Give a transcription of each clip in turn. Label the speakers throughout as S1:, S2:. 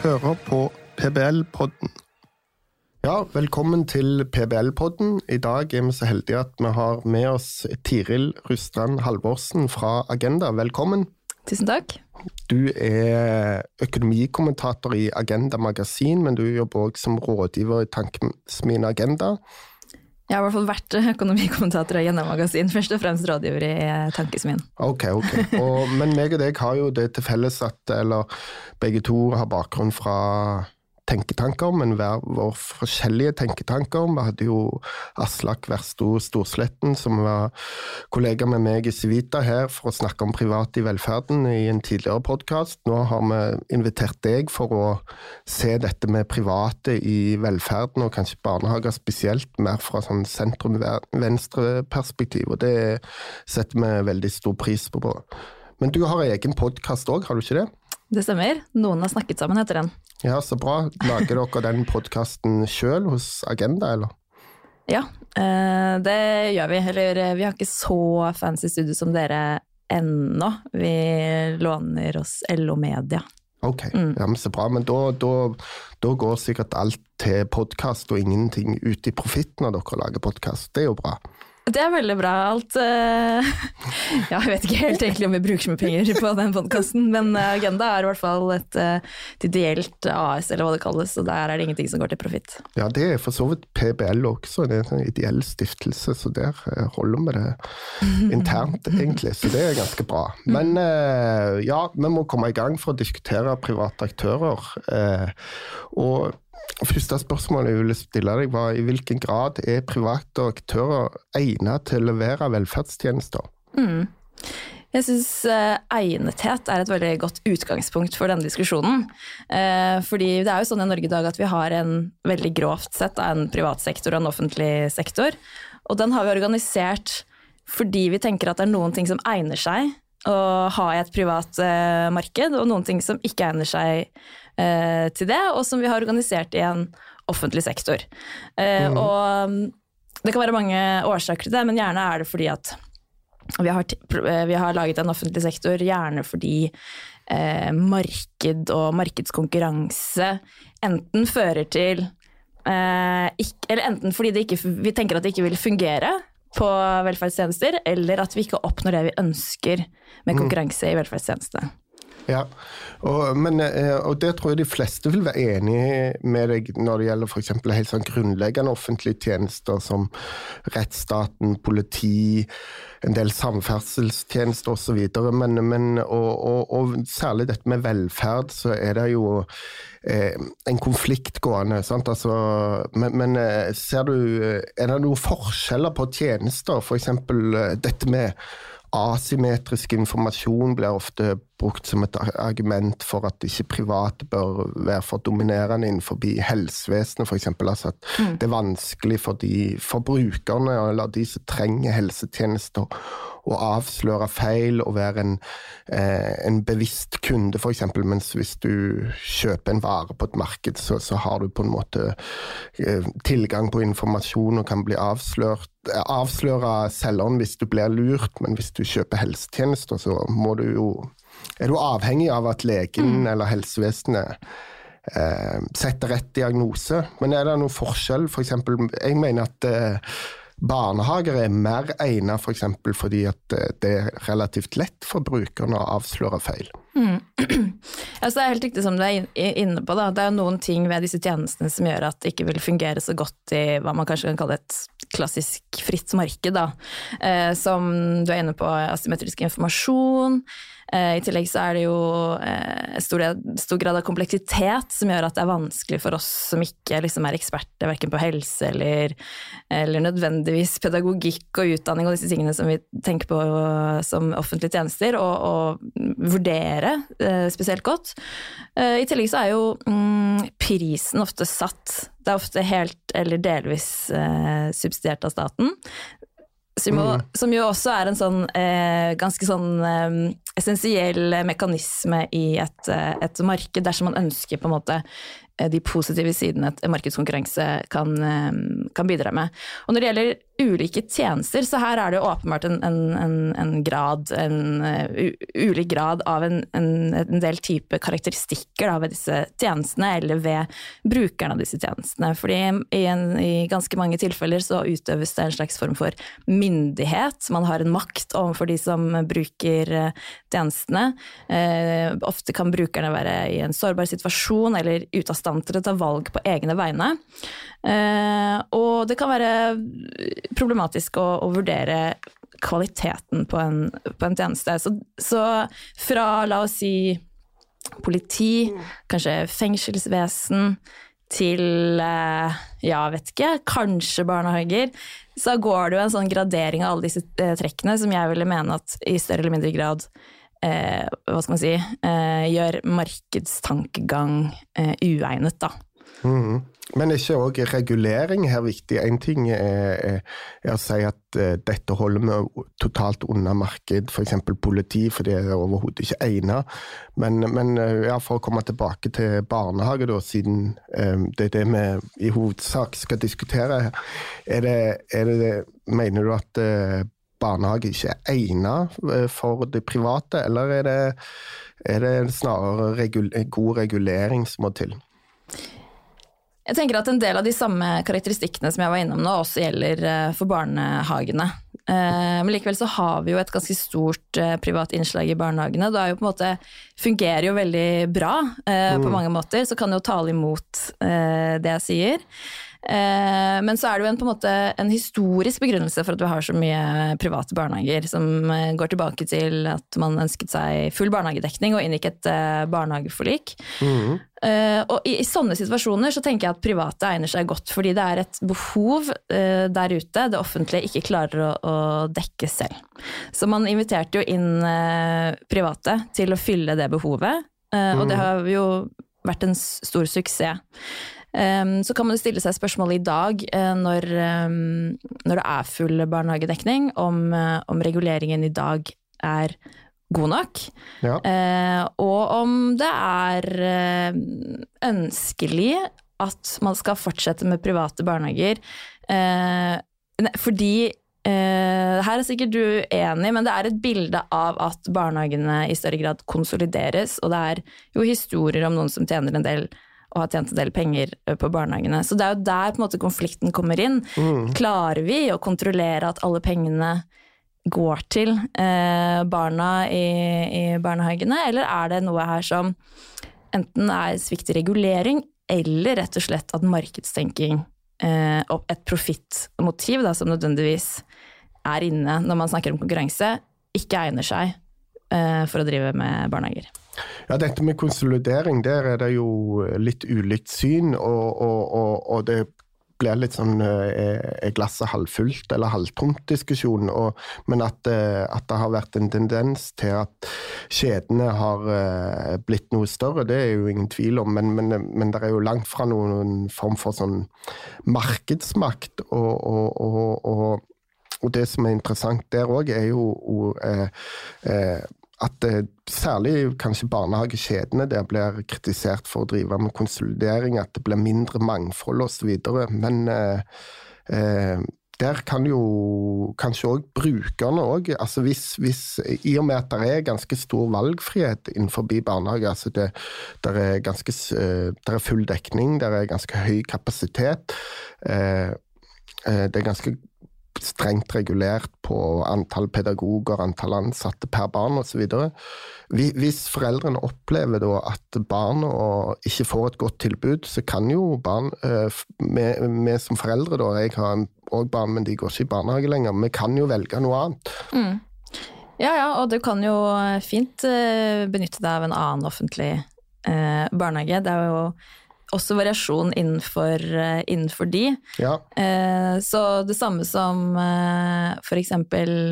S1: hører på PBL-podden. Ja, velkommen til PBL-podden. I dag er vi så heldige at vi har med oss Tiril Rustrand Halvorsen fra Agenda. Velkommen.
S2: Tusen takk.
S1: Du er økonomikommentator i Agenda magasin, men du jobber også som rådgiver i Tankesmien Agenda.
S2: Jeg har i hvert fall vært økonomikommentator i Agenda magasin, først og fremst rådgiver i Tankesmien.
S1: Ok, ok. Og, men meg og deg har jo det til felles at, eller begge to har bakgrunn fra tenketanker, men hver vår forskjellige tenketanker. Vi hadde jo Aslak Versto Storsletten, som var kollega med meg i Civita her for å snakke om private i velferden i en tidligere podkast. Nå har vi invitert deg for å se dette med private i velferden, og kanskje barnehager spesielt, mer fra sånn sentrum-venstre-perspektiv. Og det setter vi veldig stor pris på. Men du har egen podkast òg, har du ikke det?
S2: Det stemmer. Noen har snakket sammen, heter den.
S1: Ja, så bra. Lager dere den podkasten sjøl hos Agenda, eller?
S2: Ja, eh, det gjør vi. Eller eh, vi har ikke så fancy studio som dere ennå. Vi låner oss LO Media.
S1: Ok, mm. ja, men så bra. Men da, da, da går sikkert alt til podkast og ingenting ut i profitten når dere lager podkast. Det er jo bra.
S2: Det er veldig bra. Alt uh, Ja, jeg vet ikke helt egentlig om vi bruker så mye penger på den podkasten, men Agenda er i hvert fall et, uh, et ideelt AS, eller hva det kalles, og der er det ingenting som går til profitt.
S1: Ja, det er for så vidt PBL også, det er en ideell stiftelse, så der uh, holder vi det internt, egentlig. Så det er ganske bra. Men ja, vi må komme i gang for å diskutere private aktører. og Første spørsmål jeg ville stille deg var i hvilken grad er private aktører egnet til å levere velferdstjenester? Mm.
S2: Jeg syns eh, egnethet er et veldig godt utgangspunkt for denne diskusjonen. Eh, fordi det er jo sånn i Norge i dag at vi har en veldig grovt sett av en privat sektor og en offentlig sektor. Og den har vi organisert fordi vi tenker at det er noen ting som egner seg å ha i et privat eh, marked, og noen ting som ikke egner seg Eh, til det, og som vi har organisert i en offentlig sektor. Mm. Og mm, det kan være mange årsaker til det, men gjerne er det fordi at vi har, eh, vi har laget en offentlig sektor gjerne fordi eh, marked og markedskonkurranse enten fører til eh, ikke, Eller enten fordi ikke, vi tenker at det ikke vil fungere på velferdstjenester, eller at vi ikke oppnår det vi ønsker med mm. konkurranse i velferdstjenestene.
S1: Ja, og, men, eh, og, det tror jeg de fleste vil være enig med deg når det gjelder f.eks. helt sånn grunnleggende offentlige tjenester som rettsstaten, politi, en del samferdselstjenester osv. Men, men og, og, og, særlig dette med velferd, så er det jo eh, en konflikt gående. Altså, men, men, eh, ser du Er det noen forskjeller på tjenester, f.eks. dette med Asymmetrisk informasjon blir ofte brukt som et argument for at ikke private bør være for dominerende innenfor helsevesenet, f.eks. Altså at mm. det er vanskelig for, de, for brukerne eller de som trenger helsetjenester å avsløre feil og være en, eh, en bevisst kunde, f.eks. Mens hvis du kjøper en vare på et marked, så, så har du på en måte eh, tilgang på informasjon og kan bli avslørt avsløre selgeren hvis du blir lurt, men hvis du kjøper helsetjenester, så må du jo Er du avhengig av at legen mm. eller helsevesenet eh, setter rett diagnose? Men er det noen forskjell? For eksempel, jeg mener at eh, Barnehager er mer egnet for eksempel, fordi at eh, det er relativt lett for brukerne å avsløre feil. Mm.
S2: Altså, det er helt riktig som du er inne på. Da. Det er noen ting ved disse tjenestene som gjør at det ikke vil fungere så godt i hva man kanskje kan kalle et klassisk fritt marked. Da. Eh, som du er inne på, asymmetrisk informasjon. Eh, I tillegg så er det jo eh, stor, stor, grad av kompleksitet som gjør at det er vanskelig for oss som ikke liksom er eksperter verken på helse eller, eller, nødvendigvis pedagogikk og utdanning og disse tingene som vi tenker på som offentlige tjenester, å vurdere eh, spesielt godt. I tillegg så er jo mm, prisen ofte satt. Det er ofte helt eller delvis subsidiert av staten. Som jo, mm. som jo, også er en sånn eh, ganske sånn eh, essensiell mekanisme i et, eh, et, marked, dersom man ønsker på en måte eh, de positive sidene et markedskonkurranse kan, eh, kan, bidra med. Og når det gjelder ulike tjenester, så her er det åpenbart en, en, en, grad, en uh, ulik grad av en, del type karakteristikker da, ved disse tjenestene, eller ved brukerne av disse tjenestene. Fordi i, i, ganske mange tilfeller så utøves det en slags form for myndighet. Man har en makt overfor de som bruker uh, tjenestene. Uh, ofte kan brukerne være i en sårbar situasjon eller ute av stand til å ta valg på egne vegne. og det kan være problematisk å, å vurdere kvaliteten på en, på en tjeneste. Så, så, fra, la oss si, politi, kanskje fengselsvesen, til eh, ja, vet ikke, kanskje barnehager, så går det jo en sånn gradering av alle disse eh, trekkene som jeg ville mene at i større eller mindre grad eh, hva skal man si, eh, gjør markedstankegang eh, uegnet, da.
S1: Mm. Men ikke òg regulering her viktig? Én ting er, er, å si at uh, dette holder vi totalt unna marked, f.eks. politi, for det er overhodet ikke egnet. Men, men uh, ja, for å komme tilbake til barnehage, da, siden um, det er det vi i hovedsak skal diskutere. Er er det, mener du at barnehage ikke er egnet for det private, eller er det, er det snarere regul god regulering som må til?
S2: Jeg tenker at en del av de samme karakteristikkene som jeg var innom nå, også gjelder eh, for barnehagene. Eh, men likevel så har vi jo et ganske stort eh, privat innslag i barnehagene. Det jo måte, fungerer jo veldig bra på mm. mange måter, så kan det jo tale imot det jeg sier. Eh, men så er det jo en, på en måte en historisk begrunnelse for at vi har så mye private barnehager, som eh, går tilbake til at man ønsket seg full barnehagedekning og inngikk et eh, barnehageforlik. Mm. Og i, i, sånne situasjoner så tenker jeg at private egner seg godt, fordi det er et behov der ute det offentlige ikke klarer å, å dekke selv. Så man inviterte jo inn private til å fylle det behovet, og det mm. har jo vært en stor suksess. Um, så kan man stille seg spørsmålet i dag, uh, når, um, når, det er full barnehagedekning, om, uh, om, reguleringen i dag er god nok. Ja. Uh, og om det er ønskelig at man skal fortsette med private barnehager. fordi her er sikkert du enig, men det er et bilde av at barnehagene i større grad konsolideres, og det er jo historier om noen som tjener en del og har tjent en del penger eh, på barnehagene. Så det er jo der på en måte konflikten kommer inn. Mm. Klarer vi å kontrollere at alle pengene går til eh, barna i, i, barnehagene, eller er det noe her som enten er svikt i regulering, eller rett og slett at markedstenking eh, og et profittmotiv som nødvendigvis er inne når man snakker om konkurranse, ikke egner seg for å drive med barnehager.
S1: Ja, Dette med konsolidering, der er det jo litt ulikt syn. Og, og, og, og det blir litt sånn eh, Er glasset halvfullt eller halvtomt diskusjon. men at, eh, at, det har vært en tendens til at kjedene har eh, blitt noe større, det er jo ingen tvil om. Men, men, men det er jo langt fra noen form for sånn markedsmakt. og, og det som er interessant der òg, er jo eh, eh, at eh, særlig kanskje barnehagekjedene der blir kritisert for å drive med konsolidering, at det blir mindre mangfold osv. Men eh, eh, der kan jo kanskje òg brukerne òg altså hvis, hvis, I og med at det er ganske stor valgfrihet innenfor barnehage, altså det er, ganske, eh, der er full dekning, der er ganske høy kapasitet. Eh, eh det er ganske strengt regulert på antall pedagoger, antall ansatte per barn osv. Hvis foreldrene opplever at barna ikke får et godt tilbud, så kan jo barn Vi som foreldre, da, jeg har òg barn, men de går ikke i barnehage lenger, vi kan jo velge noe annet. Mm.
S2: Ja ja, og du kan jo fint eh, benytte deg av en annen offentlig eh, barnehage. Det er jo også variasjon innenfor, eh, innenfor de. Ja. Eh, så det samme som eh, f.eks.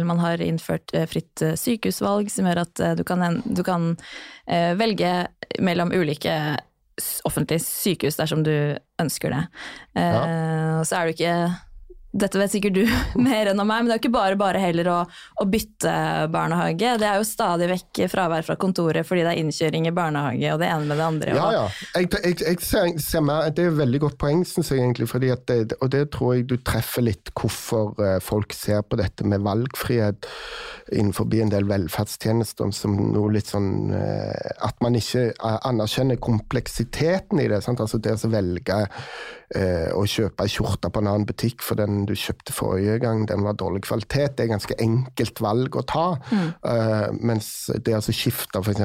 S2: man har innført fritt sykehusvalg, som gjør at du kan, du kan velge mellom ulike offentlige sykehus dersom du ønsker det. Ja. Så er du ikke dette vet sikkert du mer enn om meg, men det er jo ikke bare bare heller å, å, bytte barnehage. Det er jo stadig vekk fravær fra kontoret fordi det er innkjøring i barnehage og det ene med det andre.
S1: Ja, ja. Jeg, jeg, jeg ser, ser meg, det er et veldig godt poeng, syns jeg egentlig. Det, og det tror jeg du treffer litt hvorfor eh, folk ser på dette med valgfrihet innenfor en del velferdstjenester som noe litt sånn eh, At man ikke anerkjenner kompleksiteten i det. Sant? Altså det å velge eh, å kjøpe ei skjorte på en annen butikk for den du kjøpte forrige gang, den var dårlig kvalitet. Det er ganske enkelt valg å ta. Mm. Eh, mens det å skifte f.eks.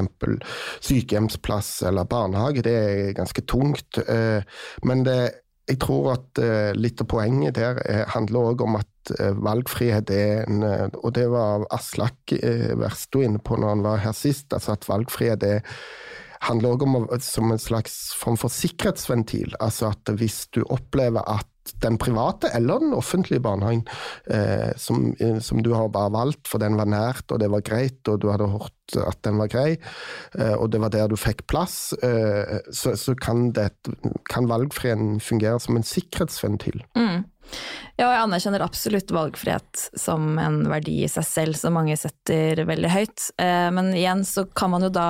S1: sykehjemsplass eller barnehage, det er ganske tungt. Eh, men det, jeg tror at uh, litt av poenget der handler òg om at valgfrihet er en Og det var Aslak Versto inne på når han var her sist, altså at valgfrihet er handler også om som en slags form for sikkerhetsventil. Altså at hvis du opplever at den private eller den offentlige barnehagen eh, som, eh, som, du har bare valgt, for den var nært og det var greit, og du hadde hørt at den var grei, eh, og det var der du fikk plass, eh, så, så, kan, kan valgfriheten fungere som en sikkerhetsventil. Mm.
S2: Ja, jeg anerkjenner absolutt valgfrihet som en verdi i seg selv, som mange setter veldig høyt. Eh, men igjen så kan man jo da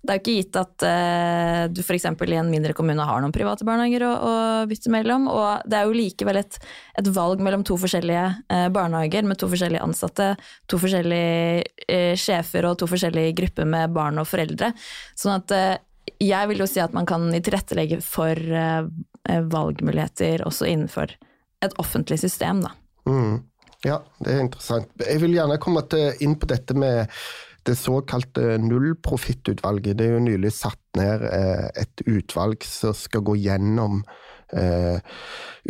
S2: det er jo ikke gitt at uh, du f.eks. i en mindre kommune har noen private barnehager å, å bytte mellom, og det er jo likevel et, et valg mellom to forskjellige uh, barnehager med to forskjellige ansatte, to forskjellige uh, sjefer og to forskjellige grupper med barn og foreldre. Sånn at jeg vil jo si at man kan tilrettelegge for valgmuligheter også innenfor et offentlig system, da.
S1: Mm. Ja, det er interessant. Jeg vil gjerne komme inn på dette med det såkalte nullprofittutvalget. Det er jo nylig satt ned eh, et utvalg som skal gå gjennom Uh,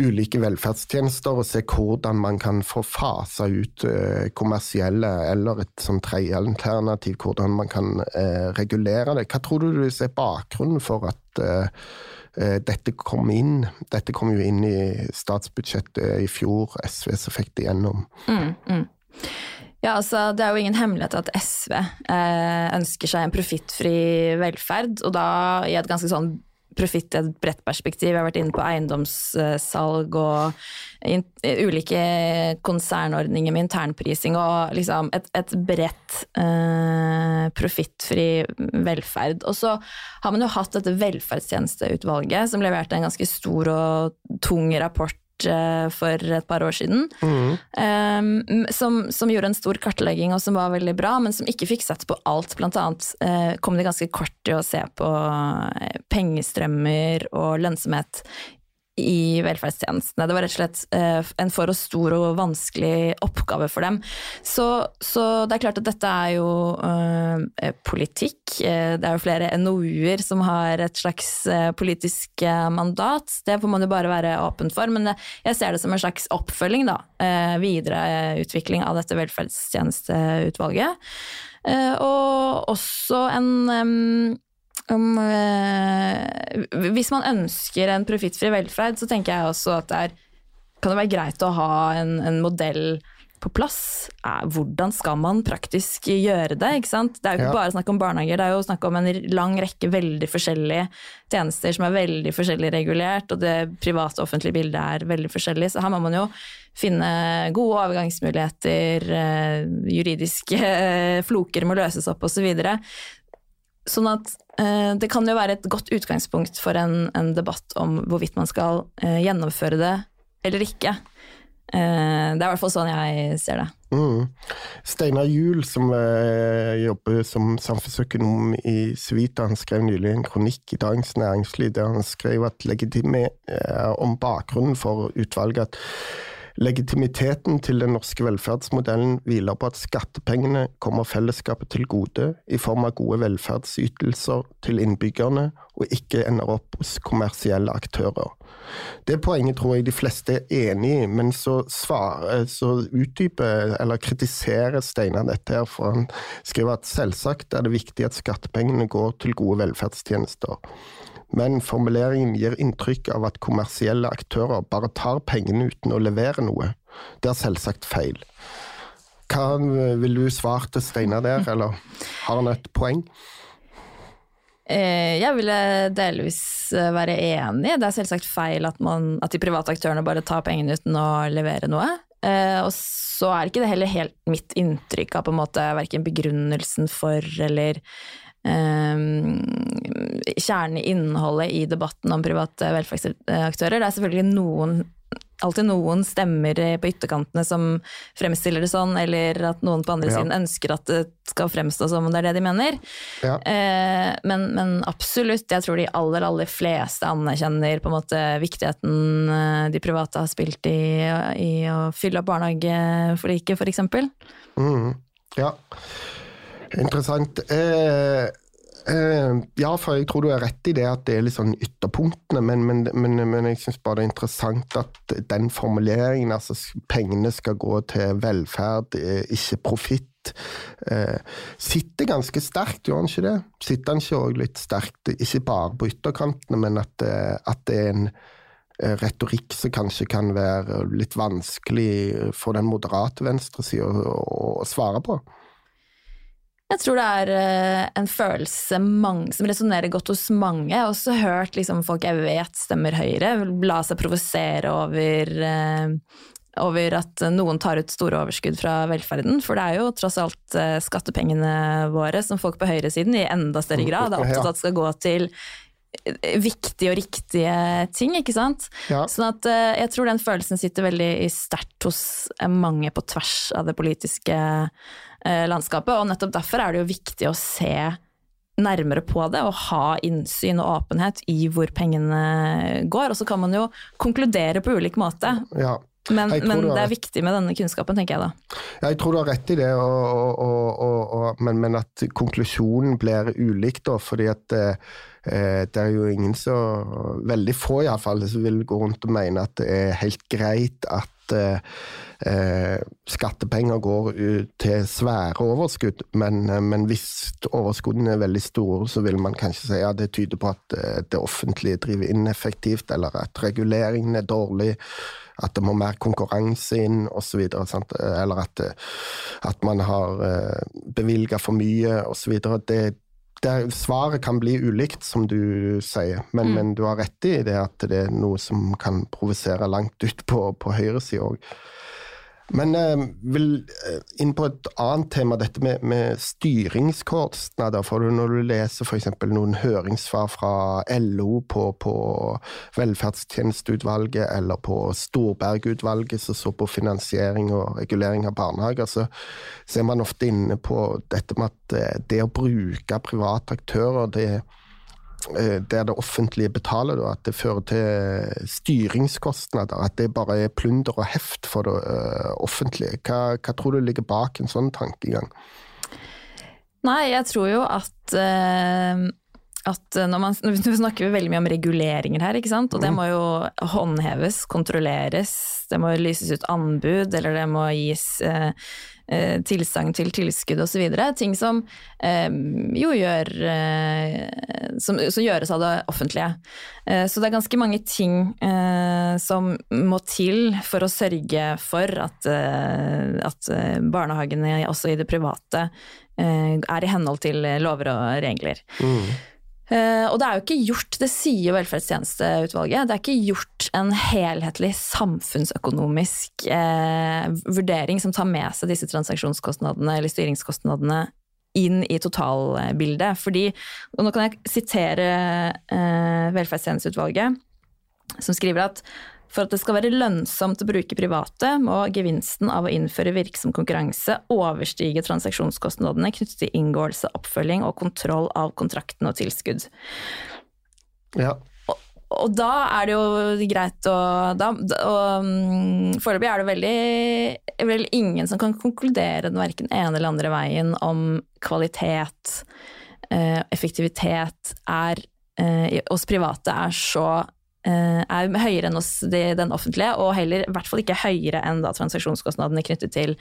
S1: ulike velferdstjenester og se hvordan man kan få fasa ut uh, kommersielle, eller et som tredje alternativ, hvordan man kan uh, regulere det. Hva tror du er bakgrunnen for at dette kom inn? Dette kom jo inn i statsbudsjettet i fjor, SV som fikk det gjennom. Mm, mm.
S2: Ja, altså Det er jo ingen hemmelighet at SV eh, ønsker seg en profittfri velferd, og da i et ganske sånn profitt i et bredt perspektiv. Jeg har vært inne på eiendomssalg og in, ulike konsernordninger med internprising og liksom et, et bredt eh, profittfri velferd. Og så har man jo hatt dette velferdstjenesteutvalget som leverte en ganske stor og tung rapport for et par år siden. Mm. Um, som, som, gjorde en stor kartlegging og som var veldig bra, men som ikke fikk sett på alt. Blant annet uh, kom de ganske kort til å se på pengestrømmer og lønnsomhet i velferdstjenestene. Det var rett og slett uh, en for stor og vanskelig oppgave for dem. Så, så, det er klart at dette er jo uh, politikk. Uh, det er jo flere NOU-er som har et slags politisk mandat. Det får man jo bare være åpen for. Men jeg ser det som en slags oppfølging, da. Videreutvikling av dette velferdstjenesteutvalget. og også en om eh, Hvis man ønsker en profittfri velferd, så tenker jeg også at det er, kan det være greit å ha en, en modell på plass. Hvordan skal man praktisk gjøre det? ikke sant? Det er jo ikke ja. bare snakk om barnehager, det er jo snakk om en lang rekke veldig forskjellige tjenester som er veldig forskjellig regulert, og det private og offentlige bildet er veldig forskjellig. Så her må man jo finne gode overgangsmuligheter, eh, juridiske øh, floker må løses opp osv. Så videre. Sånn at eh, det kan jo være et godt utgangspunkt for en, en debatt om hvorvidt man skal eh, gjennomføre det eller ikke. Eh, det er i hvert fall sånn jeg ser det. Mm.
S1: Steinar Juel, som eh, jobber som samfunnsøkonom i Civita, han skrev nylig en kronikk i Dagens Næringsliv der han skrev at legitime, eh, om bakgrunnen for utvalget at Legitimiteten til den norske velferdsmodellen hviler på at skattepengene kommer fellesskapet til gode i form av gode velferdsytelser til innbyggerne, og ikke ender opp hos kommersielle aktører. Det poenget tror jeg de fleste er enig i, men så, svarer, så utdyper eller kritiserer Steinar dette her, for han skriver at selvsagt er det viktig at skattepengene går til gode velferdstjenester men formuleringen gir inntrykk av at kommersielle aktører bare tar pengene uten å levere noe. Det er selvsagt feil. Hva vil du svare til Steinar der, eller har han et poeng?
S2: Eh, jeg ville delvis eh, være enig. Det er selvsagt feil at, man, at de private aktørene bare tar pengene uten å levere noe. Eh, og så er ikke det heller helt mitt inntrykk av på en måte verken begrunnelsen for eller kjernen i innholdet i debatten om private velferdsaktører. Det er selvfølgelig noen alltid noen stemmer på ytterkantene som fremstiller det sånn, eller at noen på andre ja. siden ønsker at det skal fremstå som om det er det de mener. Ja. Eh, men, men, absolutt, jeg tror de aller, aller fleste anerkjenner på en måte viktigheten eh, de private har spilt i, i å fylle opp barnehageforliket, f.eks.
S1: Mm, ja, interessant. Eh, Uh, ja, for jeg tror du er rett i det at det er litt sånn ytterpunktene, men, men, men, men jeg syns bare det er interessant at den formuleringen, altså pengene skal gå til velferd, eh, ikke profitt, uh, sitter ganske sterkt, gjør han ikke det? Sitter han ikke òg litt sterkt, ikke bare på ytterkantene, men at, at det er en retorikk som kanskje kan være litt vanskelig for den moderate venstresida å, å svare på?
S2: Jeg tror det er eh, en følelse mange, som resonnerer godt hos mange. Jeg har også hørt liksom, folk jeg vet stemmer Høyre, la seg provosere over, eh, over at noen tar ut store overskudd fra velferden. For det er jo tross alt eh, skattepengene våre som folk på høyresiden i enda større grad er opptatt av at skal gå til viktige og riktige ting, ikke sant. Ja. Sånn at jeg tror den følelsen sitter veldig sterkt hos mange på tvers av det politiske landskapet. Og nettopp derfor er det jo viktig å se nærmere på det og ha innsyn og åpenhet i hvor pengene går. Og så kan man jo konkludere på ulik måte. Ja. Men, men det er viktig med denne kunnskapen, tenker jeg da.
S1: Jeg tror du har rett i det, og, og, og, men, men, at konklusjonen blir ulik, da. Fordi at eh, eh det er jo ingen så Veldig få iallfall som vil gå rundt og mene at det er helt greit at at eh, skattepenger går til svære overskudd, men, eh, men, hvis overskuddene er veldig store, så vil man kanskje si at det tyder på at eh, det offentlige driver ineffektivt, eller at reguleringen er dårlig at det må mer konkurranse inn osv. Eller at, at man har bevilga for mye osv. Det, det, svaret kan bli ulikt, som du sier, men, mm. men, du har rett i det at det er noe som kan provosere langt ut på, på høyresida òg. Men eh, vil eh, inn på et annet tema, dette med, med styringskostnader. For når du leser f.eks. noen høringssvar fra LO på, på velferdstjenesteutvalget, eller på Storberg-utvalget som så på finansiering og regulering av barnehager, så ser man ofte inne på dette med at eh, det å bruke private aktører, det er der det offentlige betaler, da, at det fører til styringskostnader. At det bare er plunder og heft for det uh, offentlige. Hva, hva, tror du ligger bak en sånn tankegang?
S2: Nei, jeg tror jo at uh, at når man, Nå snakker vi veldig mye om reguleringer her, ikke sant? og det mm. må jo håndheves, kontrolleres. Det må lyses ut anbud, eller det må gis eh, Eh, tilsagn til tilskudd osv. Ting som eh, jo gjør eh, som, som, gjøres av det offentlige. så det er ganske mange ting som må til for å sørge for at, at barnehagene også i det private er i henhold til lover og regler. Mm. Uh, og det er jo ikke gjort, det sier velferdstjenesteutvalget, det er ikke gjort en helhetlig samfunnsøkonomisk eh, vurdering som tar med seg disse transaksjonskostnadene eller styringskostnadene inn i totalbildet. Fordi, og nå kan jeg sitere eh, velferdstjenesteutvalget, som skriver at for at det skal være lønnsomt å bruke private, må gevinsten av å innføre virksom konkurranse overstige transaksjonskostnadene knyttet til inngåelse, oppfølging og kontroll av kontrakten og tilskudd. Ja. Og, og da er det jo greit å da, og, um, Foreløpig er det veldig vel ingen som kan konkludere den verken ene eller andre veien om kvalitet, eh, effektivitet, er eh, hos private er så er høyere enn hos den offentlige, og heller i hvert fall ikke høyere enn da transaksjonskostnadene knyttet til,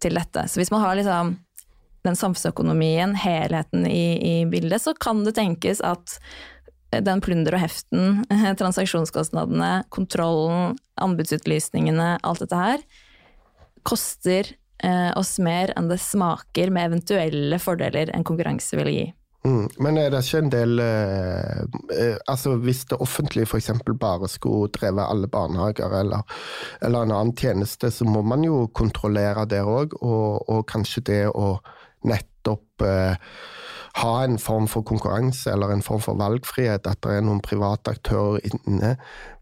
S2: til dette. Så hvis man har liksom den samfunnsøkonomien, helheten i, i, bildet, så kan det tenkes at den plunder og heften, transaksjonskostnadene, kontrollen, anbudsutlysningene, alt dette her, koster eh, oss mer enn det smaker med eventuelle fordeler en konkurranse vil gi.
S1: Mm, men er det ikke en del eh, eh, Altså Hvis det offentlige f.eks. bare skulle drevet alle barnehager eller, eller, en annen tjeneste, så må man jo kontrollere der òg, og, og, kanskje det å nettopp eh, ha en form for konkurranse eller en form for valgfrihet, at det er noen private aktører inne,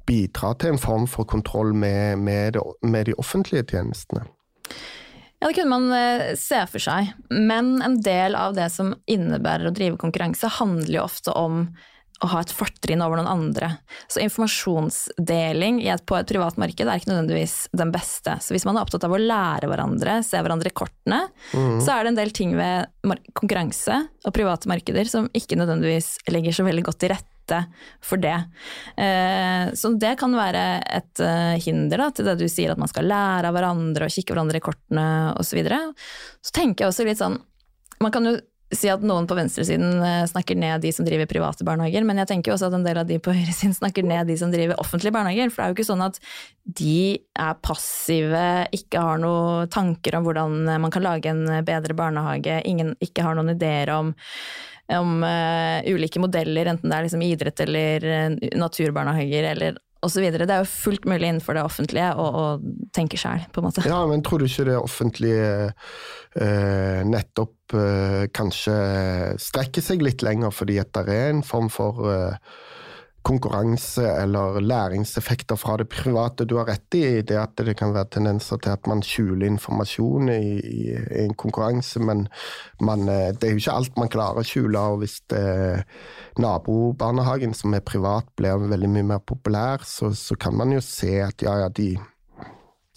S1: bidrar til en form for kontroll med, med, det, med de offentlige tjenestene.
S2: Ja, det kunne man eh, se for seg. Men en del av det som innebærer å drive konkurranse, handler jo ofte om å ha et fortrinn over noen andre. Så informasjonsdeling på et privat marked er ikke nødvendigvis den beste. Så hvis man er opptatt av å lære hverandre, se hverandre i kortene, mm. så er det en del ting ved konkurranse og private markeder som ikke nødvendigvis legger så veldig godt til rette rette for det. Eh, så det kan være et eh, hinder da, til det du sier at man skal lære av hverandre og kikke hverandre i kortene osv. Så, videre. så tenker jeg også litt sånn Man kan jo si at noen på venstresiden eh, snakker ned de som driver private barnehager, men jeg tenker jo også at en del av de på høyresiden snakker ned de som driver offentlige barnehager. For det er jo ikke sånn at de er passive, ikke har noen tanker om hvordan man kan lage en bedre barnehage, ingen, ikke har noen ideer om om uh, ulike modeller, enten det er liksom idrett eller uh, naturbarnehager eller osv. Det er jo fullt mulig innenfor det offentlige å, tenke sjæl, på en måte.
S1: Ja, men tror du ikke det offentlige uh, nettopp kanskje strekker seg litt lenger fordi at det er en form for konkurranse eller læringseffekter fra det private. Du har rett i det at det kan være tendenser til at man skjuler informasjon i, i, en konkurranse, men man, eh, det er jo ikke alt man klarer å skjule. og Hvis nabobarnehagen som er privat blir veldig mye mer populær, så, så kan man jo se at ja, ja, de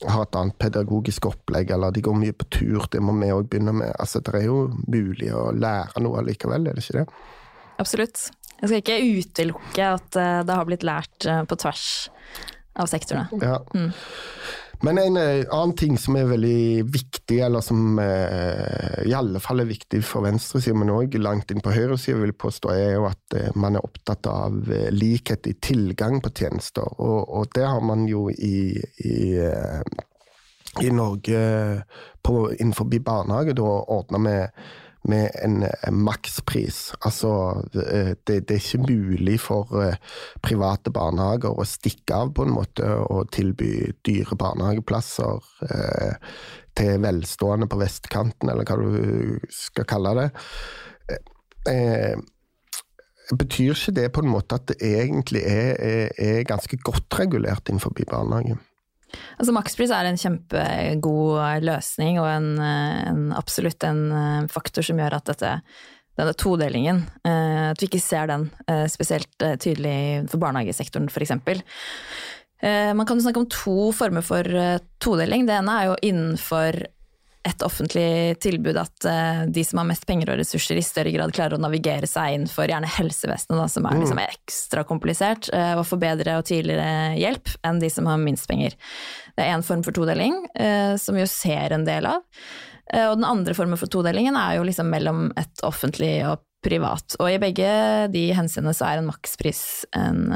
S1: har et annet pedagogisk opplegg, eller de går mye på tur, det må vi òg begynne med. Altså, Det er jo mulig å lære noe likevel, er det ikke det?
S2: Absolutt. Jeg skal ikke utelukke at eh, det har blitt lært eh, på tvers av sektorene.
S1: Ja. Mm. Men en eh, annen ting som er veldig viktig, eller som eh, i alle fall er viktig for venstresiden, men òg langt inn på høyresiden, vil jeg påstå, er jo at eh, man er opptatt av eh, likhet i tilgang på tjenester. Og, og det har man jo i, i, i Norge på, innenfor barnehage da ordna med med en, en makspris. Altså, det, det, er ikke mulig for uh, private barnehager å stikke av på en måte og tilby dyre barnehageplasser eh, til velstående på vestkanten, eller hva du skal kalle det. Eh, betyr ikke det på en måte at det egentlig er, er, er ganske godt regulert innenfor barnehage?
S2: Altså Makspris er en kjempegod løsning og en, en, absolutt en eh, faktor som gjør at dette, denne todelingen, eh, at vi ikke ser den eh, spesielt tydelig for barnehagesektoren f.eks. Man kan snakke om to former for todeling. Det ene er jo innenfor et offentlig tilbud at uh, de som har mest penger og ressurser, i større grad klarer å navigere seg inn for gjerne helsevesenet, da, som er liksom, mm. ekstra komplisert, og få bedre og tidligere hjelp enn de som har minst penger. Det er én form for todeling, uh, som vi jo ser en del av. og den andre formen for todelingen er jo liksom mellom et offentlig og privat. Og i begge de henseendene så er en makspris en,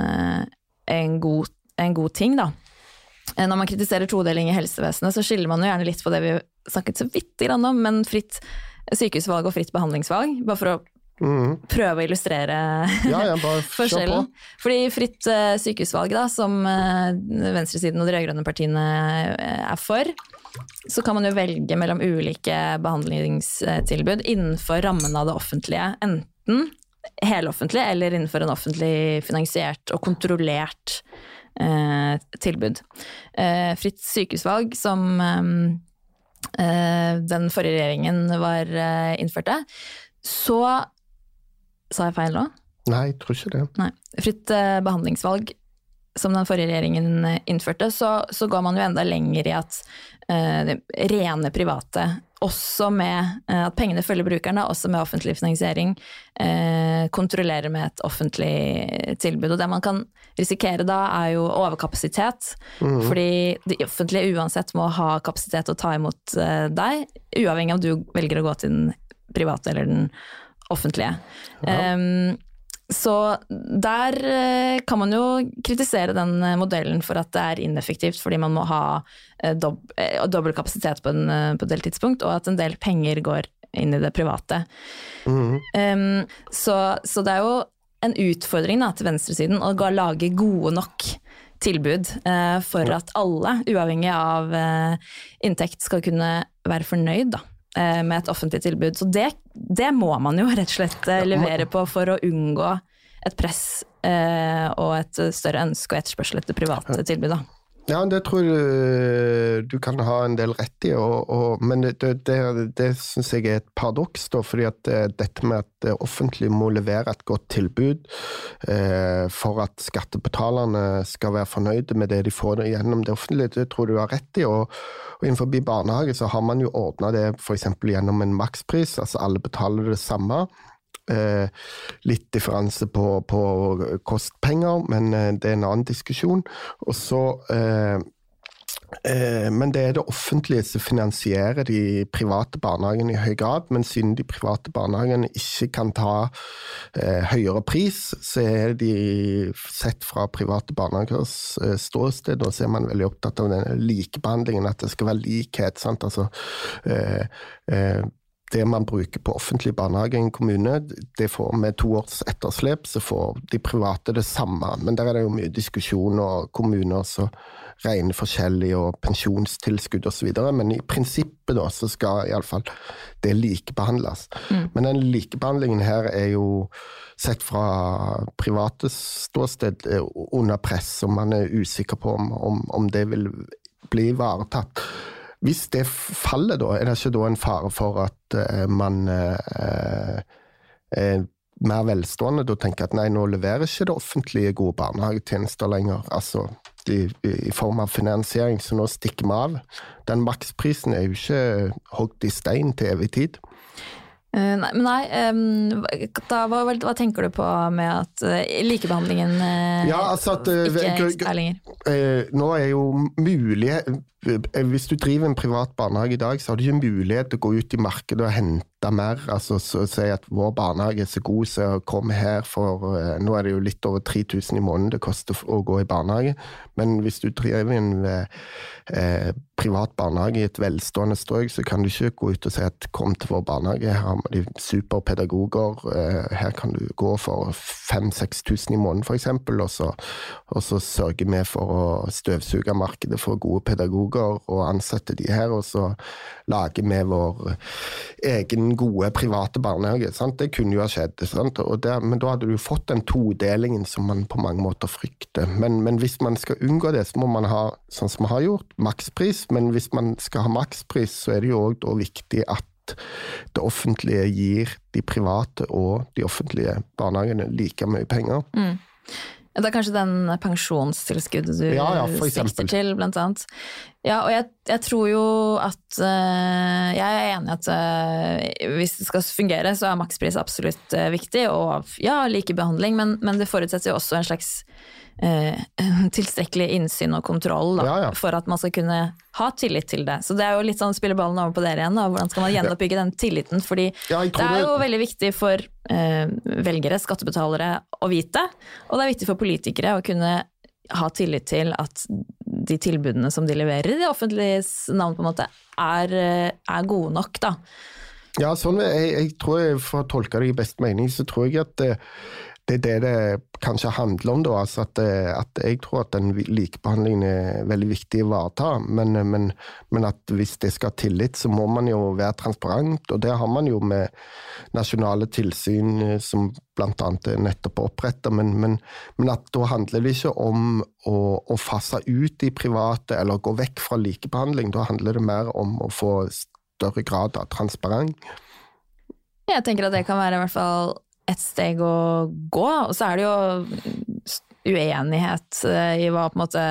S2: en, god, en god ting, da. Når man kritiserer todeling i helsevesenet, så skiller man jo gjerne litt på det vi snakket så vidt grann om, men fritt sykehusvalg og fritt behandlingsvalg. Bare for å mm. prøve å illustrere ja, ja, forskjellen. Fordi fritt uh, sykehusvalg, da, som uh, venstresiden og de rød-grønne partiene uh, er for, så kan man jo velge mellom ulike behandlingstilbud innenfor rammen av det offentlige. Enten heloffentlig eller innenfor en offentlig finansiert og kontrollert tilbud. fritt sykehusvalg, som Eh, den forrige regjeringen var eh, innførte, så Sa jeg feil nå?
S1: Nei, jeg tror ikke det.
S2: Nei. Fritt eh, behandlingsvalg, som den forrige regjeringen innførte, så, så går man jo enda lenger i at uh, rene private, også med uh, at pengene følger brukerne, også med offentlig finansiering, uh, kontrollerer med et offentlig tilbud. Og det man kan risikere da, er jo overkapasitet. Mm. Fordi de offentlige uansett må ha kapasitet til å ta imot uh, deg, uavhengig av om du velger å gå til den private eller den offentlige. Ja. Um, så der uh, kan man jo kritisere den uh, modellen for at det er ineffektivt, fordi man må ha dob dobbel kapasitet på, en, på et del tidspunkt, og at en del penger går inn i det private.
S1: Mm.
S2: Um, så, så det er jo en utfordring da, til venstresiden å lage gode nok tilbud uh, for at alle, uavhengig av uh, inntekt, skal kunne være fornøyd da, eh, med et offentlig tilbud. Så det, det må man jo rett og slett eh, levere på for å unngå et press eh, og et større ønske og etterspørsel etter private tilbud. Da.
S1: Ja, det tror jeg du, du kan ha en del rett i, og, og, men det, det, det, det syns jeg er et paradoks. da, fordi at eh, dette med at det offentlige må levere et godt tilbud eh, for at skattebetalerne skal være fornøyde med det de får gjennom det offentlige, det tror jeg du har rett i. og, og Innenfor barnehage så har man jo ordna det f.eks. gjennom en makspris, altså alle betaler det samme. Eh, litt differanse på, på kostpenger, men eh, det er en annen diskusjon. Og så eh, eh, men det er det offentlige som finansierer de private barnehagene i høy grad. Men siden de private barnehagene ikke kan ta eh, høyere pris, så er de sett fra private barnehagers eh, ståsted, og så er man veldig opptatt av den likebehandlingen, at det skal være likhet. sant, altså eh, eh, det man bruker på offentlig barnehage i en kommune, det får med to års etterslep, så får de private det samme. Men der er det jo mye diskusjon, og kommuner som regner forskjellig, og pensjonstilskudd osv. Men i prinsippet da, så skal iallfall det likebehandles. Men den likebehandlingen her er jo sett fra private ståsted eh, under press, og man er usikker på om, om, om det vil bli ivaretatt. Hvis det faller, da, er det ikke da en fare for at uh, man uh, er mer velstående da tenker at nei, nå leverer ikke det offentlige gode barnehagetjenester lenger, altså i, i form av finansiering, så nå stikker vi av. Den maksprisen er jo ikke hogd i stein til evig tid.
S2: Uh, nei, men nei um, da, hva, hva tenker du på med at uh, likebehandlingen uh,
S1: Ja, altså at, eh,
S2: ikke er lenger?
S1: Eh, nå er jo mulighet eh, Hvis du driver en privat barnehage i dag, så har du ikke mulighet til å gå ut i markedet og hente mer. Altså så, si at vår barnehage er så god, så kom her for eh, Nå er det jo litt over 3000 i måneden det koster å gå i barnehage. Men hvis du driver en eh, eh, privat barnehage i et velstående strøk, så kan du ikke gå ut og si at kom til vår barnehage, her har vi superpedagoger, eh, her kan du gå for 5000-6000 i måneden f.eks., og, og så sørger vi for å støvsuge markedet for gode pedagoger og ansette de her, og så lager vi vår egen gode private barnehage. Sant? Det kunne jo ha skjedd, der, men da hadde du fått den todelingen som man på mange måter frykter. Men, men hvis man skal unngå det, så må man ha, sånn som vi har gjort, makspris. Men hvis man skal ha makspris, så er det jo òg viktig at det offentlige gir de private og de offentlige barnehagene like mye penger.
S2: Det er kanskje den pensjonstilskuddet du
S1: Ja, ja,
S2: sikter til, blant annet. Ja, og jeg, jeg tror jo at eh, Jeg er enig i at eh, hvis det skal fungere, så er makspris absolutt eh, viktig, og ja, likebehandling, men, men det forutsetter jo også en slags eh, tilstrekkelig innsyn og kontroll da,
S1: Ja, ja.
S2: for at man skal kunne ha tillit til det. Så det er jo litt sånn spille ballen over på dere igjen, da. hvordan skal man gjenoppbygge den tilliten? Fordi
S1: Ja,
S2: det
S1: er
S2: er
S1: det-
S2: jo veldig viktig for eh, velgere, skattebetalere, å vite, og det er viktig for politikere å kunne ha tillit til at de tilbudene som de leverer i det offentliges navn, på en måte, er, eh, er gode nok, da.
S1: Ja, sånn, jeg, jeg tror jeg, For å tolke det i best mening, så tror jeg at det, det er det det kanskje handler om. da, altså at, at Jeg tror at den likebehandlingen er veldig viktig å ivareta. Men, men, men at hvis det skal ha tillit, så må man jo være transparent. Og det har man jo med nasjonale tilsyn eh, som bl.a. er nettopp oppretta. Men, men, men at da handler det ikke om å, å fase ut de private eller gå vekk fra likebehandling. Da handler det mer om å få større grad av transparent.
S2: Jeg tenker at det kan være i hvert fall et steg å gå, og så er det jo uenighet eh, i hva på en måte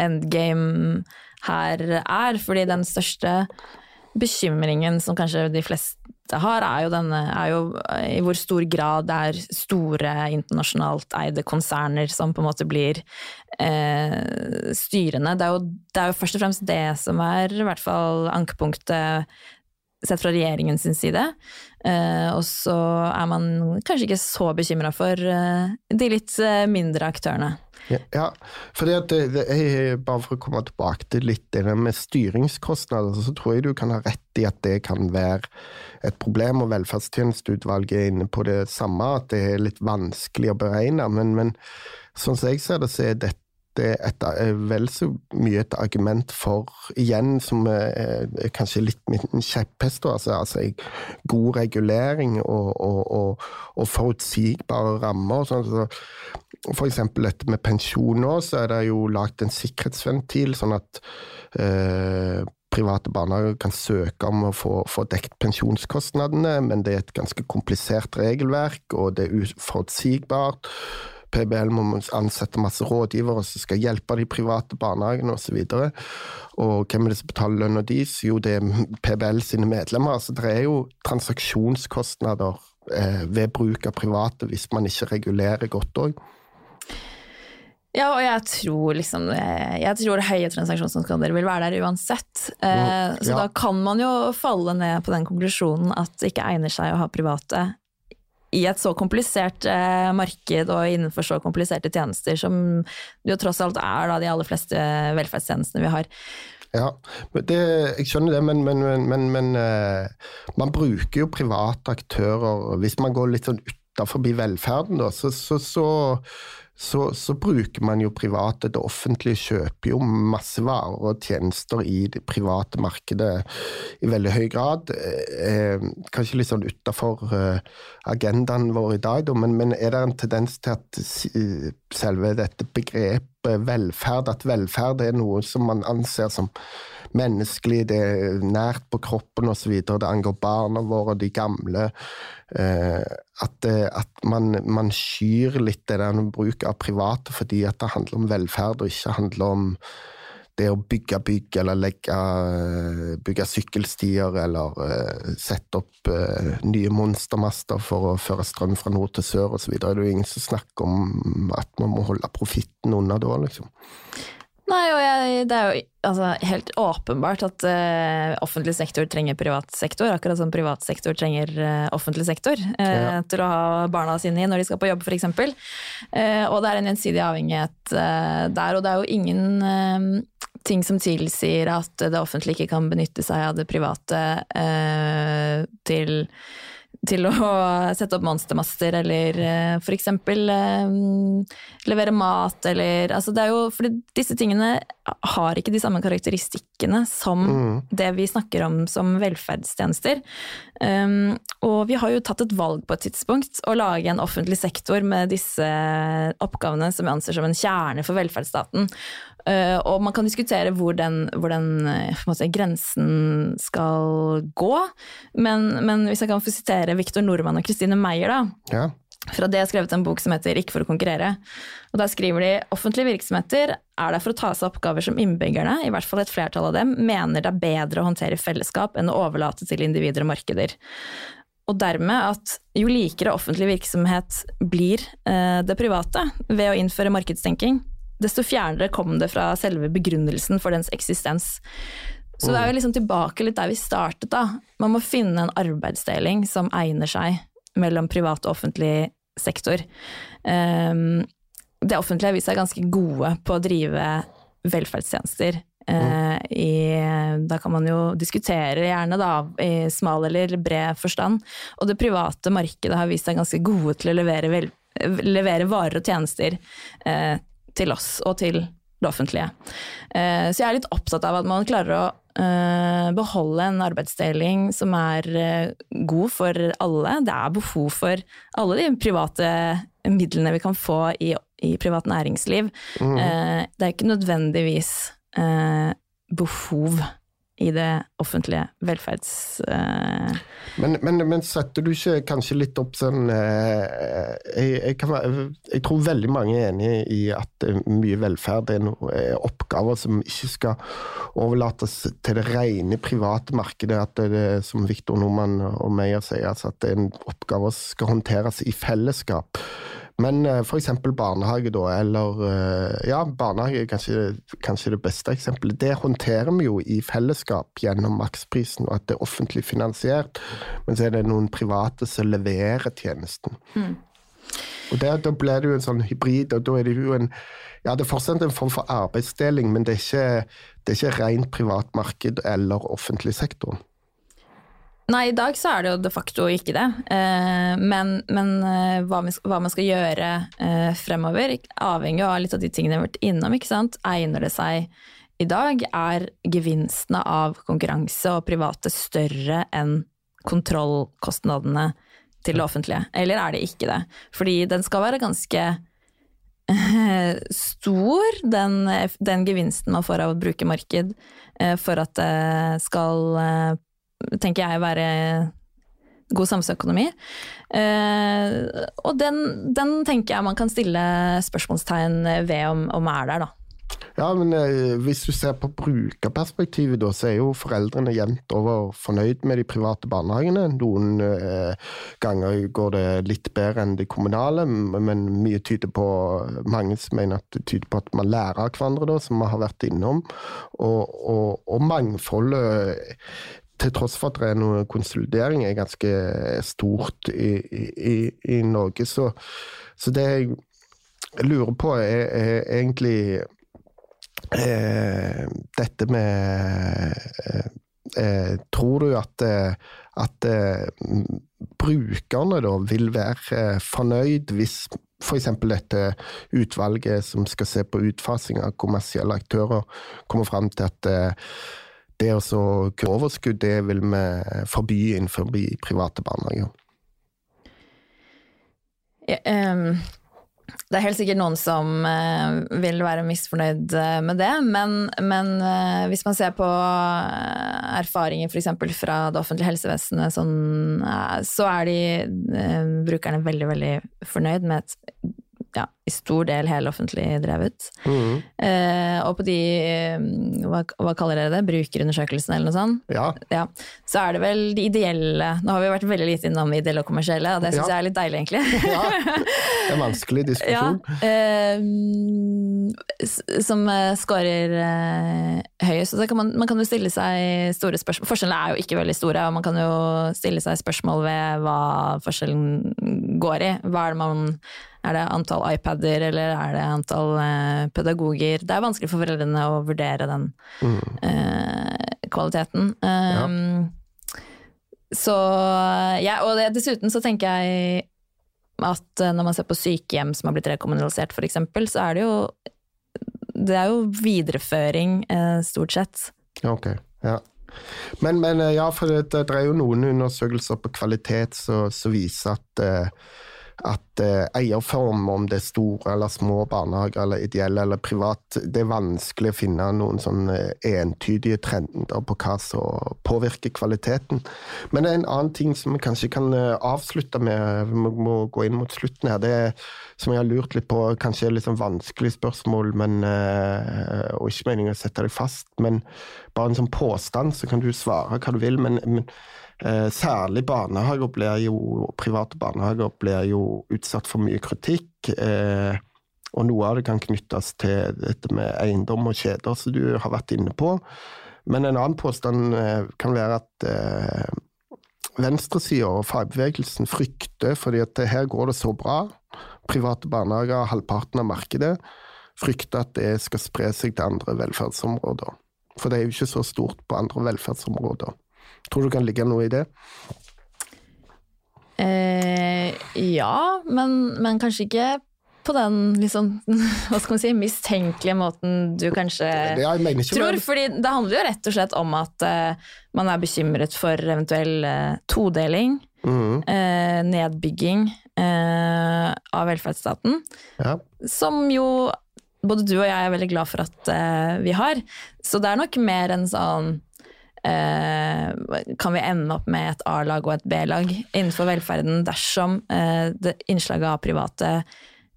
S2: endgame her er, fordi den største bekymringen som kanskje de fleste har, er jo, denne, er jo i hvor stor grad det er store internasjonalt eide konserner som på en måte blir eh, styrende. Det er, jo, det er jo først og fremst det som er i hvert fall ankepunktet sett fra regjeringen sin side. Eh, og så er man kanskje ikke så bekymra for eh, de litt eh, mindre aktørene.
S1: Ja, for det er, bare for å komme tilbake til litt det med styringskostnader, så tror jeg du kan ha rett i at det kan være et problem, og velferdstjenesteutvalget er inne på det samme, at det er litt vanskelig å beregne. Men, men sånn som jeg ser det, så er dette det er vel så mye et argument for, igjen, som er, er kanskje litt min kjepphest, altså, altså god regulering og, og, og, og forutsigbare rammer. Sånn, så for eksempel dette med pensjon nå, så er det jo lagt en sikkerhetsventil, sånn at eh, private barnehager kan søke om å få, få dekt pensjonskostnadene, men det er et ganske komplisert regelverk, og det er uforutsigbart. PBL må ansette masse rådgivere som skal hjelpe de private barnehagene osv. Og, så og hvem er det som betaler lønna deres? Jo, det er PBL sine medlemmer. Så det er jo transaksjonskostnader eh, ved bruk av private hvis man ikke regulerer godt òg.
S2: Ja, og jeg tror liksom eh, Jeg tror høye transaksjonskostnader vil være der uansett. Eh, mm, så ja. da kan man jo falle ned på den konklusjonen at det ikke egner seg å ha private i et så komplisert eh, marked og innenfor så kompliserte tjenester som jo tross alt er da de aller fleste velferdstjenestene vi har.
S1: Ja, det, jeg skjønner det, men, men, men, men man bruker jo private aktører. Hvis man går litt sånn utafor velferden, da, så, så, så så, så, bruker man jo private. Det offentlige kjøper jo masse varer og tjenester i det private markedet i veldig høy grad. Eh, kanskje litt sånn utafor eh, agendaen vår i dag, men, men, er det en tendens til at selve dette begrepet velferd, at velferd er noe som man anser som menneskelig, det er nært på kroppen osv., det angår barna våre, de gamle. Eh, at, at man, man, skyr litt det der bruk av private fordi at det handler om velferd, og ikke handler om det å bygge bygg eller legge, bygge sykkelstier eller uh, sette opp uh, nye monstermaster for å føre strøm fra nord til sør osv. Det er jo ingen som snakker om at man må holde profitten unna da, liksom.
S2: Nei, og jeg, det er jo altså, helt åpenbart at uh, offentlig sektor trenger privat sektor, akkurat som privat sektor trenger uh, offentlig sektor uh, ja. til å ha barna sine i når de skal på jobb, f.eks. Uh, og det er en gjensidig avhengighet der, og det er jo ingen ting som tilsier at det offentlige ikke kan benytte seg av det private til til å sette opp monstermaster, eller uh, f.eks. Uh, levere mat, eller altså det er jo, fordi disse tingene har ikke de samme karakteristikkene som mm. det vi snakker om som velferdstjenester. Um, og vi har jo tatt et valg på et tidspunkt å lage en offentlig sektor med disse oppgavene som vi anser som en kjerne for velferdsstaten. Uh, og man kan diskutere hvor den, hvor den måte, grensen skal gå, men, men, hvis jeg kan få sitere Viktor Nordmann og Kristine Meyer, da. Ja. Fra det har skrevet en bok som heter Ikke for å konkurrere. Og Der skriver de offentlige virksomheter er der for å ta seg oppgaver som innbyggerne, i hvert fall et flertall av dem, mener det er bedre å håndtere fellesskap enn å overlate til individer og markeder. Og dermed at jo likere offentlig virksomhet blir eh, det private ved å innføre markedstenking, desto fjernere kom det fra selve begrunnelsen for dens eksistens. Så det er jo liksom tilbake litt der vi startet, da. Man må finne en arbeidsdeling som egner seg mellom privat og offentlig sektor. Um, det offentlige har vist seg ganske gode på å drive velferdstjenester. Uh, i, da kan man jo diskutere gjerne, da, i smal eller bred forstand. Og det private markedet har vist seg ganske gode til å levere, vel, levere varer og tjenester uh, til oss og til det offentlige. Uh, så jeg er litt opptatt av at man klarer å beholde en arbeidsdeling som er god for alle. Det er behov for alle de private midlene vi kan få i, i privat næringsliv. Mm. Det er ikke nødvendigvis behov i det offentlige velferds... Uh...
S1: Men, men, men, setter du ikke kanskje litt opp sånn uh, jeg, jeg, kan, jeg, tror veldig mange er enig i at mye velferd er, noe, er, oppgaver som ikke skal overlates til det rene private markedet. At det er som Viktor Nordmann og Meyer sier, altså at det er en oppgave som skal håndteres i fellesskap. Men uh, eh, f.eks. barnehage, da, eller uh, Ja, barnehage er kanskje, kanskje, det beste eksempelet. Det håndterer vi jo i fellesskap gjennom maksprisen, og at det er offentlig finansiert. Men så er det noen private som leverer tjenesten. Mm. Og der, Da blir det jo en sånn hybrid, og da er det jo en ja, det er fortsatt en form for arbeidsdeling, men det er ikke, det er ikke rent privat marked eller offentlig sektor.
S2: Nei, i dag så er det jo de facto ikke det. Eh, men, men eh, hva, man skal gjøre eh, fremover, avhenger av litt av de tingene vi har vært innom. ikke sant? Egner det seg i dag? Er gevinstene av konkurranse og private større enn kontrollkostnadene til det offentlige? Eller er det ikke det? Fordi den skal være ganske stor, den, den, gevinsten man får av å bruke marked, for at det skal tenker jeg være god samfunnsøkonomi. Eh, og den, den, tenker jeg man kan stille spørsmålstegn ved om, om er der, da.
S1: Ja, men eh, hvis du ser på brukerperspektivet, da, så er jo foreldrene jevnt over fornøyd med de private barnehagene. Noen eh, ganger går det litt bedre enn de kommunale, men mye tyder på mange som mener at det tyder på at man lærer av hverandre, da, som vi har vært innom. Og, og, og mangfoldet til tross for at det er noe konsolidering, er ganske stort i, i, i Norge. Så, så, det jeg lurer på, er, er egentlig eh, dette med eh, eh Tror du at, at eh, brukerne da vil være eh, fornøyd hvis f.eks. dette utvalget som skal se på utfasing av kommersielle aktører, kommer fram til at det å kunne overskudd, det vil vi forby innenfor private barnehager.
S2: Ja, um, det er helt sikkert noen som uh, vil være misfornøyd eh, med det, men, men uh, hvis man ser på erfaringer f.eks. fra det offentlige helsevesenet, sånn, så er de brukerne veldig, veldig fornøyd med et ja, i stor del heloffentlig drevet. Mm. Eh, og på de eh, hva, hva, kaller dere det, brukerundersøkelsene eller noe sånt,
S1: ja.
S2: ja. så er det vel de ideelle Nå har vi vært veldig lite innom ideelle og kommersielle, og det syns ja. jeg er litt deilig, egentlig. ja,
S1: Det er en vanskelig diskusjon.
S2: Eh, som eh, scorer eh, høyest. Så kan man, man, kan jo stille seg store spørsmål Forskjellene er jo ikke veldig store, og man kan jo stille seg spørsmål ved hva forskjellen går i. Hva er det man er det antall iPader, eller er det antall eh, pedagoger? Det er vanskelig for foreldrene å vurdere den mm. eh, kvaliteten. Um, ja. Så ja, og det, dessuten så tenker jeg at eh, når man ser på sykehjem som har blitt rekommunalisert f.eks., så er det jo det er jo videreføring, eh, stort sett.
S1: Ok, ja. Men, men eh, ja, for det, det, er jo noen undersøkelser på kvalitet som viser at eh, at eh, eierform, om det er store eller små barnehager, eller ideelle eller privat, det er vanskelig å finne noen sånne entydige trender på hva som påvirker kvaliteten. Men det er en annen ting som vi kanskje kan eh, avslutte med, vi må gå inn mot slutten her. Det er, som jeg har lurt litt på, kanskje er litt sånn vanskelig spørsmål, men, eh, og ikke meningen å sette deg fast, men bare en sånn påstand, så kan du svare hva du vil. men, men Eh, særlig barnehager blir jo, private barnehager blir jo utsatt for mye kritikk. Eh, og noe av det kan knyttes til dette med eiendom og kjeder, som du har vært inne på. Men en annen påstand eh, kan være at eh, venstresida og fagbevegelsen frykter, fordi at her går det så bra, private barnehager, halvparten av markedet, frykter at det skal spre seg til andre velferdsområder. For det er jo ikke så stort på andre velferdsområder. Tror du det kan ligge noe i det?
S2: Eh, ja, men, men, kanskje ikke på den liksom, hva skal man si, mistenkelige måten du kanskje det, tror. fordi det handler jo rett og slett om at eh, man er bekymret for eventuell eh, todeling. Mm. Nedbygging av velferdsstaten. Ja. Som jo både du og jeg er veldig glad for at vi har. Så det er nok mer en sånn Eh, kan vi ende opp med et A-lag og et B-lag innenfor velferden dersom eh, innslaget av private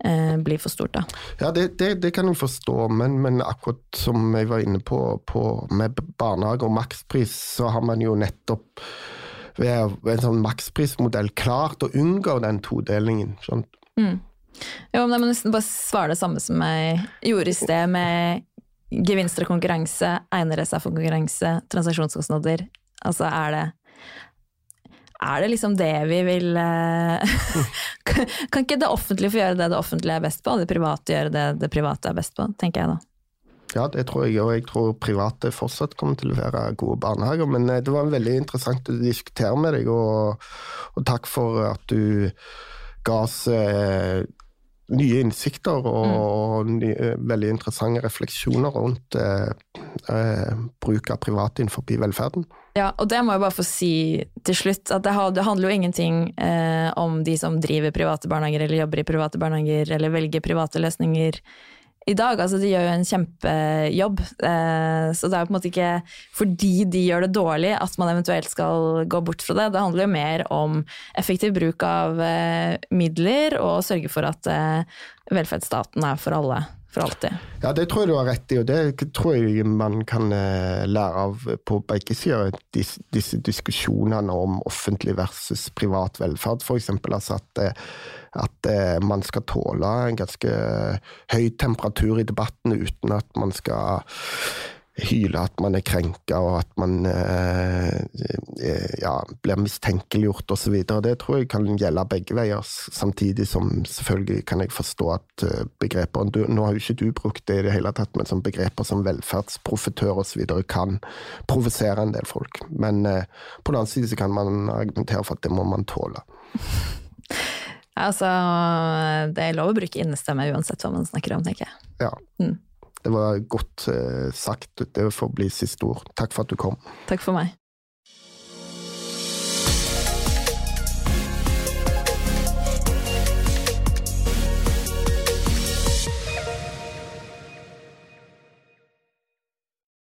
S2: eh, blir for stort, da.
S1: Ja, det, det, det kan jeg forstå, men, men, akkurat som jeg var inne på, på med barnehage og makspris, så har man jo nettopp ved en sånn maksprismodell klart å unngå den todelingen. Sånn. Mm.
S2: Jo, men jeg må nesten bare svare det samme som jeg gjorde i sted, med gevinster og konkurranse, egner det seg for konkurranse, transaksjonskostnader? Altså er det er det liksom det vi vil eh, Kan ikke det offentlige få gjøre det det offentlige er best på, og det private gjøre det det private er best på, tenker jeg da.
S1: Ja, det tror jeg, òg. jeg tror private fortsatt kommer til å være gode barnehager. Men eh, det var veldig interessant å diskutere med deg, og, og takk for at du ga oss eh, nye innsikter og mm. nye, veldig interessante refleksjoner rundt eh, eh, bruk av private innenfor velferden.
S2: Ja, og det må jeg bare få si til slutt, at det, handler jo ingenting eh, om de som driver private barnehager eller jobber i private barnehager eller velger private løsninger i dag. Altså, de gjør jo en kjempejobb. Eh, så det er jo på en måte ikke fordi de gjør det dårlig at man eventuelt skal gå bort fra det. Det handler jo mer om effektiv bruk av eh, midler og sørge for at eh, velferdsstaten er for alle. For alltid.
S1: Ja, det tror jeg du har rett i, og det tror jeg man kan lære av på begge sider. Disse, disse diskusjonene om offentlig versus privat velferd, f.eks. Altså at at eh, man skal tåle en ganske høy temperatur i debatten uten at man skal hyle at man er krenka og at man eh, eh ja, blir mistenkeliggjort osv. Det tror jeg kan gjelde begge veier, samtidig som selvfølgelig kan jeg forstå at eh, begreper du, Nå har jo ikke du brukt det i det hele tatt, men som begreper som velferdsprofitør osv. kan provosere en del folk. Men eh, på den annen side så kan man argumentere for at det må man tåle.
S2: Altså, det er lov å bruke innestemme uansett hva man snakker om, tenker jeg.
S1: Ja. Mm. Det var godt uh, sagt. Det får bli siste ord. Takk for at du kom.
S2: Takk for meg.